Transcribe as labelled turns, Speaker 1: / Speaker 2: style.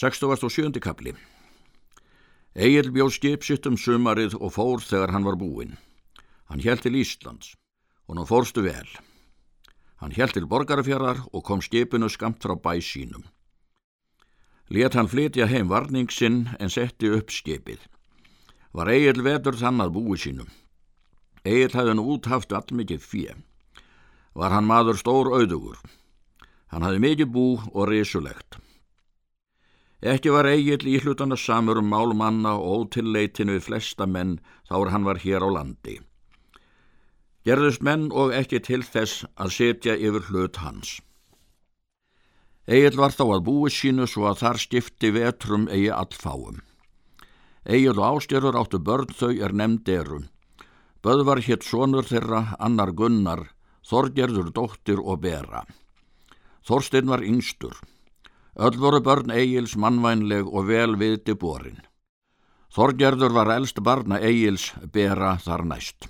Speaker 1: 67. kapli Egil bjóð skip sitt um sumarið og fór þegar hann var búinn. Hann held til Íslands og nú fórstu vel. Hann held til borgarfjörðar og kom skipinu skamt frá bæ sínum. Let hann flytja heim varningsinn en setti upp skipið. Var Egil vetur þann að búi sínum. Egil hafði nú úthaft allmikið fjö. Var hann maður stór auðugur. Hann hafði mikið bú og risulegt. Ekki var Egil í hlutana samur um málmanna og ótilleitinu við flesta menn þá er hann var hér á landi. Gerðust menn og ekki til þess að setja yfir hlut hans. Egil var þá að búi sínu svo að þar stifti vetrum eigi allfáum. Egil og ástjörur áttu börn þau er nefnd eru. Böðvar hétt sonur þeirra, annar gunnar, Þorgerður dóttir og bera. Þorstein var yngstur. Öll voru börn Egils mannvænleg og vel viðti borin. Þorgerður var elst barna Egils bera þar næst.